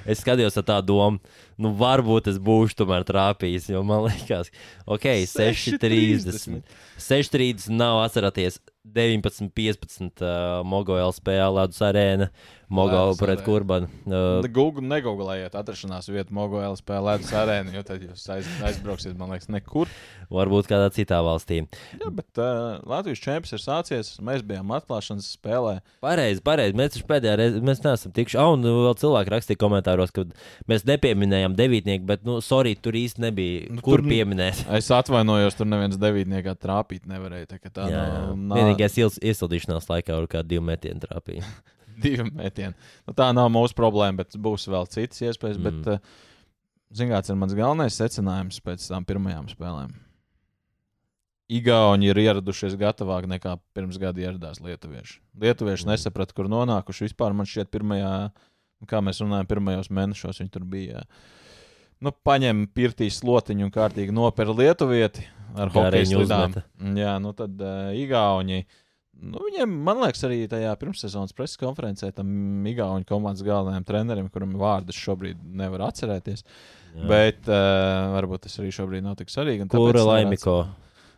es skatījos ar tādu domu. Nu, varbūt es būšu tomēr trāpījis, jo man liekas, ok, 6,30. 6,30 nav atcerēties 19, 15 uh, Mogo LSPA ledus arēna. Mogo Ledus pret. Kurbanu. Uh, Google, negooglējiet atrašanās vietu Mogo LSP ledus arēnu, jo tad jūs aiz, aizbrauksiet, man liekas, nekur. varbūt kādā citā valstī. Jā, bet uh, Latvijas čempions ir sācies. Mēs bijām atklāšanas spēlē. Pareizi, pareizi. Mēs taču pēdējā reizē mēs neesam tikuši. Ah, un vēl cilvēki rakstīja komentāros, ka mēs nepieminējām devītnieku, bet, nu, sorry, tur īsti nebija. Nu, Nu, kur tur- pieminēt? Es atvainojos, tur neviens devītniekā trāpīt nevarēja. Tā, tā Jā, jā. nav, Vienīgais iesildīšanās laikā ar kādu divu metienu trāpīja. (laughs) (laughs) divi metieni. Nu, tā nav mūsu problēma, bet būs vēl citas iespējas. Mm. Bet, uh, mērā, tas ir mans galvenais secinājums pēc tām pirmajām spēlēm. Igauni ir ieradušies gatavāk nekā pirms gada ieradās lietuvieši. Lietuvieši Mm. nesaprata, kur nonākuši. Vispār man šķiet, pirmajā, kā mēs runājam, pirmajos mēnešos viņi tur bija. Nu, paņem pirtīs slotiņu un kārtīgi nopēra lietuvieti ar hokeja slidām. Jā, nu tad uh, Igauni. Nu, viņiem, man liekas, arī tajā pirmssezonas preses konferencē tam Igaunijas komandas galvenajam trenerim, kuram vārdus šobrīd nevar atcerēties. Jā. Bet uh, varbūt tas arī šobrīd nav tik svarīgi. Kura laimiko?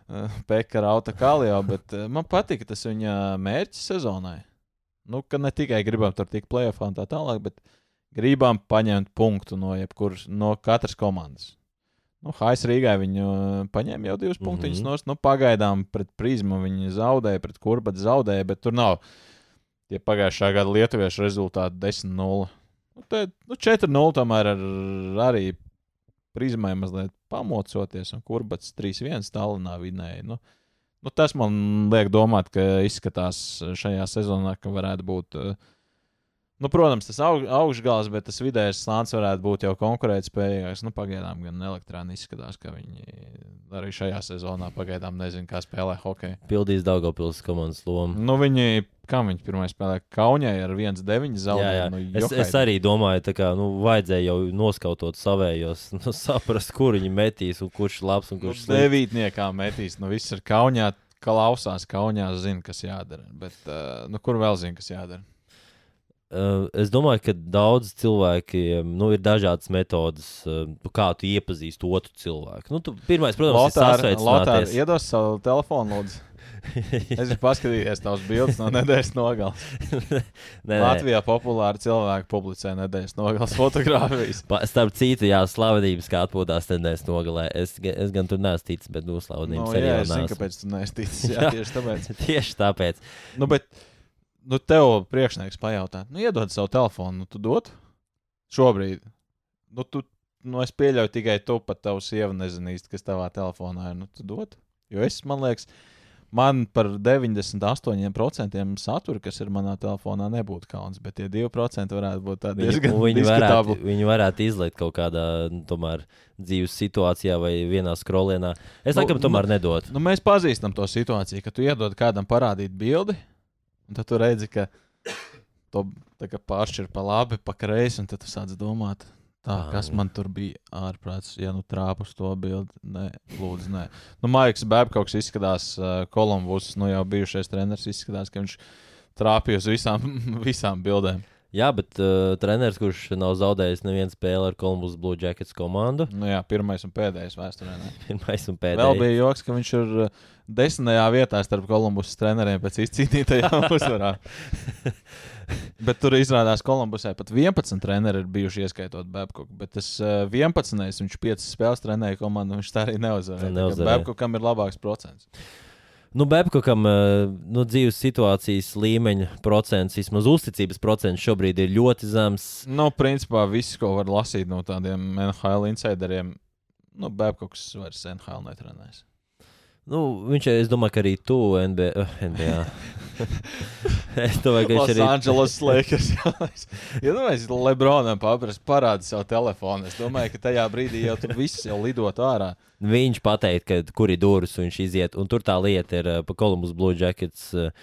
Uh, Pekara auta kalio, bet uh, man patika tas viņa mērķis sezonai. Nu, ka ne tikai gribam tur tikt plēsoņā un tā tālāk, bet gribam paņemt punktu no, jebkuras, no katras komandas. Nu, Hais Rīgai viņu uh, paņēma jau divus Mhm. punktus. Mm -hmm. nu, pagaidām pret prizmu viņi zaudēja, pret kurbat zaudēja, bet tur nav tie pagājušā gada lietuviešu rezultāti 10-0. Nu, te, nu, 4-0 tomēr ar, arī prizmai mazliet pamocoties, un kurbats 3-1 Stalinā vinēja. Nu, nu, tas man liek domāt, ka izskatās šajā sezonā, ka varētu būt. uh, Nu, protams, tas aug, augšgals, bet tas vidējais slānis varētu būt jau konkurētspējīgāks. Nu, pagaidām gan elektrāni izskatās, ka viņi arī šajā sezonā pagaidām nezina, kā spēlē hokeju. Pildīs Daugopils komandas lomu. Nu, viņi, kā viņi pirmā spēlē, Kaunijā ar 1-9 Jā, zaudēja. jā. Nu, Es, es arī domāju, ka nu, vajadzēja jau noskautot savējos, (laughs) nu, saprast, kur viņi metīs, un kurš labs un Nu, kurš slikts. devītniekā metīs. Nu, viss ir Kaunijā, klausās Kaunijā, zina, kas jādara. Bet, uh, nu, kur vēl zina, kas jādara? Uh, es domāju, ka daudz cilvēkiem nu, ir dažādas metodes, uh, kā tu iepazīsti otru cilvēku. Nu, pirmais, protams, ir Lotār, sasveicināties. iedos savu telefonu, lūdzu. (laughs) Es gribu paskatīties tavas bildes no nedēļas nogales. (laughs) Nē, nē. Latvijā populāri cilvēki publicē nedēļas nogales fotogrāfijas. Pa, starp citu, jā, slavenības kā atpūtās nedēļas nogalē. Es, es gan tur neesmu ticis, bet nu, Nu, slavenības jā, arī es zinu, kāpēc tu neesi ticis. Jā, (laughs) Jā. tieši tāpēc. Tieši tāpēc. Nu, bet, nu, tev priekšnieks pajautā, nu, iedod savu telefonu, nu, tu dod šobrīd. Nu, tu, nu, es pieļauju tikai tu pat tavu sievu nezini īsti, kas tavā telefonā ir. Nu, tu dod. Jo es, man liekas, man par 98% satura, kas ir manā telefonā, nebūtu kauns, bet tie 2% varētu būt tādi Viņi, diezgan viņi, varētu, viņi varētu izlikt kaut kādā nu, tomēr, dzīves situācijā vai vienā skrolienā. Es Nu, laikam tomēr nedotu. Nu, mēs pazīstam to situāciju, ka tu iedod kādam parādīt bildi, un tad tu redzi, ka to pāršķir pa labi, pa kreisi, un tad tu sāc domāt, tā, Ā, kas man tur bija ārprāts, ja nu trāpa uz to bildi. Nē, lūdzu, nē. Nu, Maiks Babkoks izskatās, uh, Kolumbus, nu jau bijušais treneris, izskatās, ka viņš trāpīja uz visām, (laughs) visām bildēm. Jā, bet uh, treneris, kurš nav zaudējis nevienu spēli ar Columbus Blue Jackets komandu, Nu, jā, pirmais un pēdējais vēsturē. (laughs) Pirmais un Vēl pēdējais. bija joks, ka viņš ir uh, desmitajā vietā starp Kolumbus treneriem pēc izcīnītajām (laughs) uzvarām. Bet tur izrādās, ka Kolumbusē pat 11 treneri ir bijuši ieskaitot Babkoku. Bet tas uh, 11. viņš 5 spēles trenēja komandu, viņš tā arī neuzvarēja. Neuzvarēja. Babkokam ir labāks procents. Nu, Babkokam uh, nu, dzīves situācijas līmeņa procents, vismaz uzticības procents šobrīd ir ļoti zems. Nu, principā viss, ko var lasīt no tādiem NHL insideriem, nu, Babkoks vairs NHL netrenēs. Nu, viņš, es domāju, ka arī tu NBA. Uh, NBA. (laughs) es domāju, ka viņš Los arī. Angeles Lakers. ja nu mēs Lebronam paprast, parādi savu telefonu, es domāju, ka tajā brīdī jau tur viss jau lidot ārā. Viņš pateikt, ka kur ir durvis, un viņš iziet. Un tur tā lieta ir uh, pa Columbus Blue Jackets. Uh,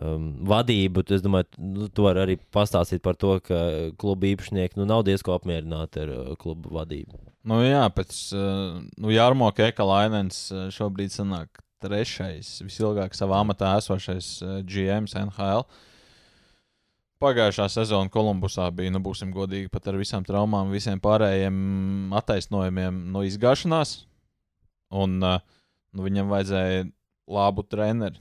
Um, vadību, es domāju, nu, tu vari arī pastāstīt par to, ka kluba īpašnieki nu, nav diezko apmierināti ar uh, klubu vadību. Nu, jā, pēc uh, nu, Jārmo Keka Lainens uh, šobrīd sanāk trešais, visilgāk savā amatā esošais uh, GMs NHL. Pagājušā sezona Kolumbusā bija, nu, būsim godīgi, pat ar visām traumām, visiem pārējiem attaisnojumiem no izgāšanās. Un nu, viņam vajadzēja labu treneri.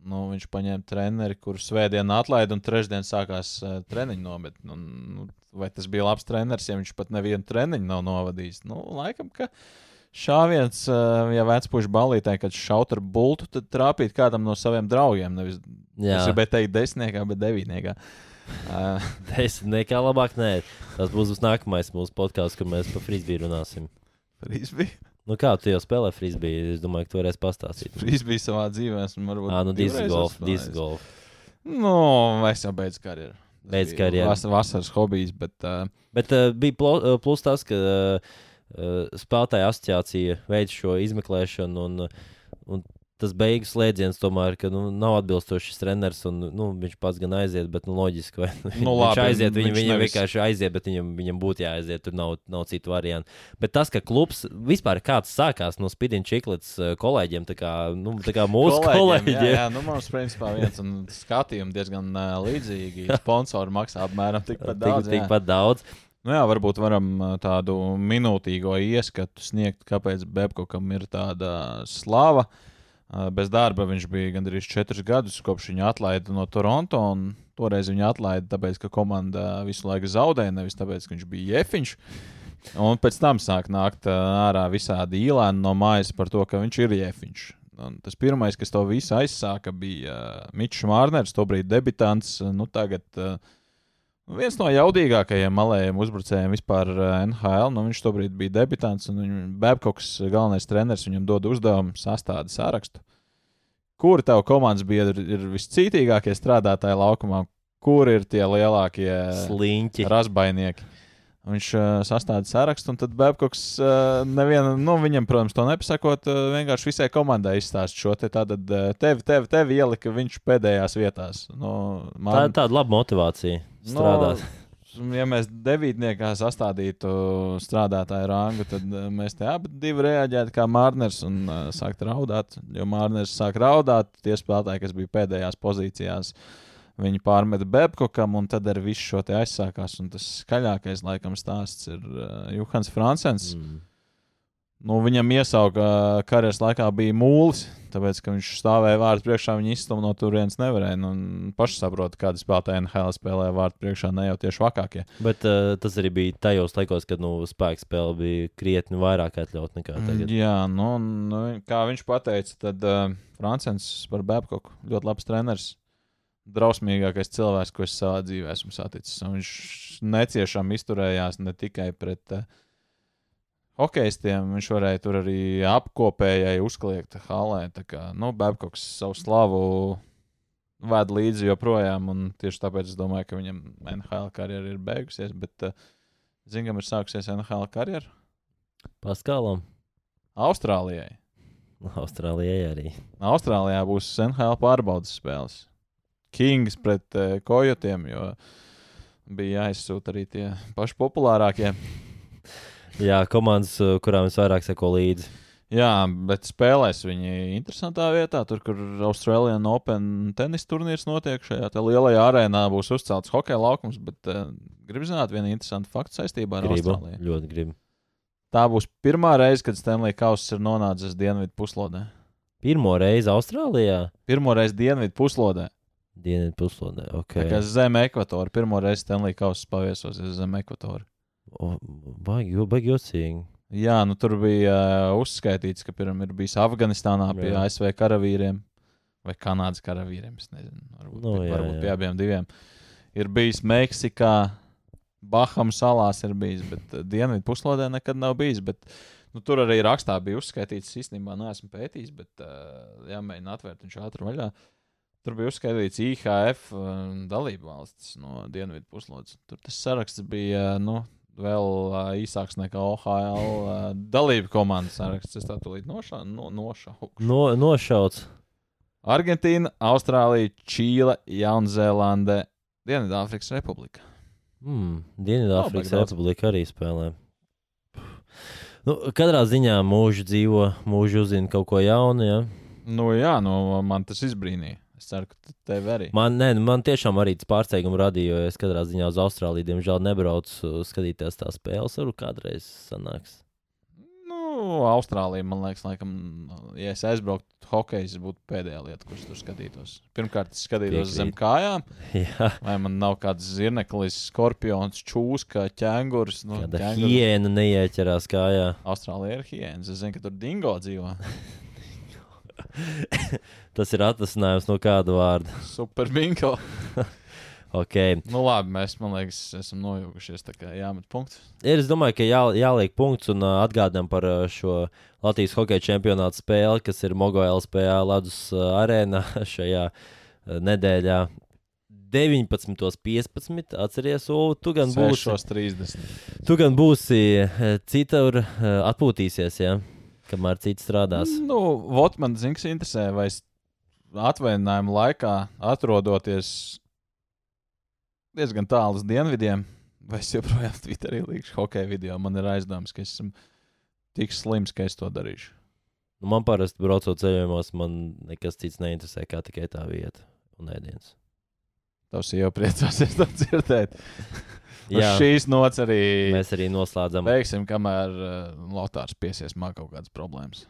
Nu, viņš paņēma treneri, kurš svētdien atlaida un trešdien sākās uh, treniņu nometne. Nu, vai tas bija labs treneris, ja viņš pat nevienu treniņu nav novadījis? Nu, laikam, ka šāviens, uh, ja vecpuļš balītē, kad šaut ar bultu, tad trāpīt kādam no saviem draugiem. Nevis, es gribēju teikt desmitniekā, bet devītniekā. Uh, (laughs) desmitniekā labāk nē. Tas būs nākamais mūsu podkāsts, kur mēs par frisbiju runāsim. Frisbee. Nu, kā tu jau spēlē frisbiju? Es domāju, ka tu varēsi pastāstīt. Frisbee savā dzīvē esmu varbūt. Ah, nu, disc golf, disc golf. Nu, es jau beidzu karjeru. Tas Beidz bija karjeru. Vas, vasaras hobijs, bet uh, Bet uh, bija plo, uh, plus tas, ka uh, uh, spēlētāja asociācija veids šo izmeklēšanu, un, un tas beigu slēdziens tomēr ka, nu, nav atbilstošs treneris. Nu, viņš pats gan aiziet, bet nu, loģiski, vai (laughs) Nu, viņš labi, aiziet. Viņam, viņš viņam vienkārši aiziet, bet viņam, viņam būtu jāaiziet. Tur nav, nav citu variantu. Bet tas, ka klubs vispār kāds sākās no Spidina Čiklets uh, kolēģiem, tā kā, nu, tā kā mūsu kolēģiem. Jā, jā, nu, mums principā viens un skatījumi diezgan uh, līdzīgi. (laughs) Sponsori maksā apmēram tikpat Tik, daudz. jā. tikpat daudz. Nu, jā, varbūt varam uh, tādu minūtīgo ieskatu sniegt, kāpēc Bebkokam ir tāda slava. Uh, Bez darba viņš bija gandrīz četrus gadus, kopš viņa atlaida no Toronto. Toreiz viņa atlaida, tāpēc, ka komanda visu laiku zaudēja, nevis tāpēc, ka viņš bija jefiņš. Un pēc tam sāk nākt uh, ārā visādi īlēni no mājas par to, ka viņš ir jefiņš. Un tas pirmais, kas to visu aizsāka, bija uh, Mičs Mārners, tobrīd debitants. Nu, tagad uh, viens no jaudīgākajiem malējiem uzbrucējiem vispār uh, NHL. Nu, viņš tobrīd bija debitants, un Babkoks, galvenais treneris, viņam dod uzdevumu sastādīt sārakstu. Kuri tavu komandas biedri ir viscītīgākie strādātāji laukumā? Kur ir tie lielākie Sliņķi. razbainieki? Viņš uh, sastāda sarakstu, un tad Babkoks, uh, neviena, nu, viņam, protams, to nepasakot, uh, vienkārši visai komandai izstāst šo te tādu tevi, tevi, tevi ielika viņš pēdējās vietās. Nu, Tā ir tāda laba motivācija strādāt. Nu, ja mēs devītniekā sastādītu strādātāju rangu, tad uh, mēs te abi reaģētu kā Mārners un uh, sāktu raudāt. Jo Mārners sāk raudāt, tie spēlētāji, kas bija pēdējās pozīcijās, viņi pārmeta Bebkokam, un tad ar visu šo te aizsākās. Un tas skaļākais, laikam, stāsts ir uh, Juhans Francens. Mm. Nu, viņam iesauka karjeras laikā bija mūlis, tāpēc, ka viņš stāvēja vārdu priekšā, viņa izstumta no turienes nevarēja. Nu, paši saprot, kāda spēlētāja NHL spēlē vārdu priekšā, ne jau tieši vakākie. Bet uh, tas arī bija tajos laikos, kad nu, spēka spēle bija krietni vairāk atļaut nekā tagad. Jā, nu, nu, kā viņš teica, tad uh, Francens par Babkoku ļoti labs treneris. Drausmīgākais cilvēks, ko es savā dzīvē esmu saticis. Un viņš neciešām izturējās ne tikai pret uh, hokeistiem, viņš varēja tur arī apkopējai uzkliegt halē. Tā kā nu, Babkoks savu slavu ved līdzi joprojām, un tieši tāpēc es domāju, ka viņam NHL karjera ir beigusies. Bet uh, zinu, kam ir sākusies NHL karjera? Paskālam, Austrālijai. Austrālijai arī. Austrālijā būs NHL pārbaudas spēles. Kings pret uh, Kojotiem, jo bija jāizsūta arī tie paši populārākie. Jā, komandas, uh, kurām es vairāk seko līdzi. Jā, bet spēlēs viņi interesantā vietā, tur, kur Austrālijā Open tenis turnīrs notiek. Šajā lielajā arēnā būs uzcelts hokeja laukums, bet uh, gribu zināt vienu interesantu faktu saistībā ar Gribu, Austrāliju. ļoti gribu. Tā būs pirmā reize, kad Stanley Kauss ir nonācis dienvidu puslodē. Pirmo reizi Austrālijā, Pirmo reizi dienvidu puslodē. dienvidu puslodē. Tā Okay. kā zem ekvatora. Pirmo reizi Stanley Kauss paviesosies zem ekvatora. Baigi, baigi jocīgi. Jā, nu tur bija uh, uzskaitīts, ka pirmā ir bijis Afganistānā pie Jā. ASV karavīriem vai Kanādas karavīriem. Es nezinu, varbūt, Nu, nu, jā, varbūt jā. pie abiem diviem. Ir bijis Meksikā, Bahamas salās ir bijis, bet uh, Dienvidu puslodē nekad nav bijis. Bet, nu, tur arī rakstā bija uzskaitīts, īstenībā neesmu pētījis, bet uh, jāmēģina atvērt viņš ātri vaļā. Tur bija uzskaitīts IHF dalību valstis no Dienvidu puslodes. Tur tas saraksts bija nu, vēl uh, īsāks nekā OHL uh, dalību komandas saraksts. Es tā tūlīt noša no, nošauku. No, nošauts. Argentīna, Austrālija, Čīle, Jaunzēlande, Dienvidāfrikas Republika. Mm, Dienvidāfrikas daudz. Republika arī spēlē. Nu, katrā ziņā mūžu dzīvo, mūžu uzzina kaut ko jaunu. Ja? Nu, jā, nu, man tas izbrīnīja. Es ceru, ka tev arī. Man, ne, nu, man tiešām arī tas pārsteigums radīja, jo es katrā ziņā uz Austrāliju, diemžēl, nebraucu uh, skatīties tās spēles. Varbūt kādreiz sanāks. Nu, Austrālija, man liekas, laikam, ja es aizbrauktu hokeju, tas būtu pēdējā lieta, kuras tur skatītos. Pirmkārt, es skatītos Piekrīt. zem kājām, (laughs) Jā, vai man nav kāds zirneklis, skorpions, čūska, ķēngurs. Nu, kāda ķēngurs- hiena neieķerās kājā. Austrālija ir hiēnas. Es zinu, ka tur dingo dzīvo. (laughs) (laughs) Tas ir atvasinājums no kāda vārda. Super bingo. (laughs) Ok. Nu, labi, mēs, man liekas, esam nojaukušies. Tā kā jāmet punkts. Ir, es domāju, ka jā, jāliek punkts un uh, atgādinām par uh, šo Latvijas hokeja čempionāta spēli, kas ir Mogo LSPA Ladus uh, arēnā (laughs) šajā uh, nedēļā. 19.15. Atceries, Ulu, tu gan būsi, 6.30. tu gan būsi citur, atpūtīsies, ja? Kamēr cits strādās. Nu, Vot man zina, kas interesē, vai es atvaļinājuma laikā atrodoties diezgan tālu uz dienvidiem, vai es joprojām Twitterī līkšu hokeja video. Man ir aizdoms, ka es esmu tik slims, ka es to darīšu. Nu, man parasti braucot ceļojumos, man nekas cits neinteresē, kā tikai tā vieta un ēdiens. Tavs jau priecāsies to dzirdēt. (laughs) Uz Jā, šīs nots arī mēs arī noslēdzam. beigsim, kamēr uh, Lotārs piesies man kaut kādas problēmas.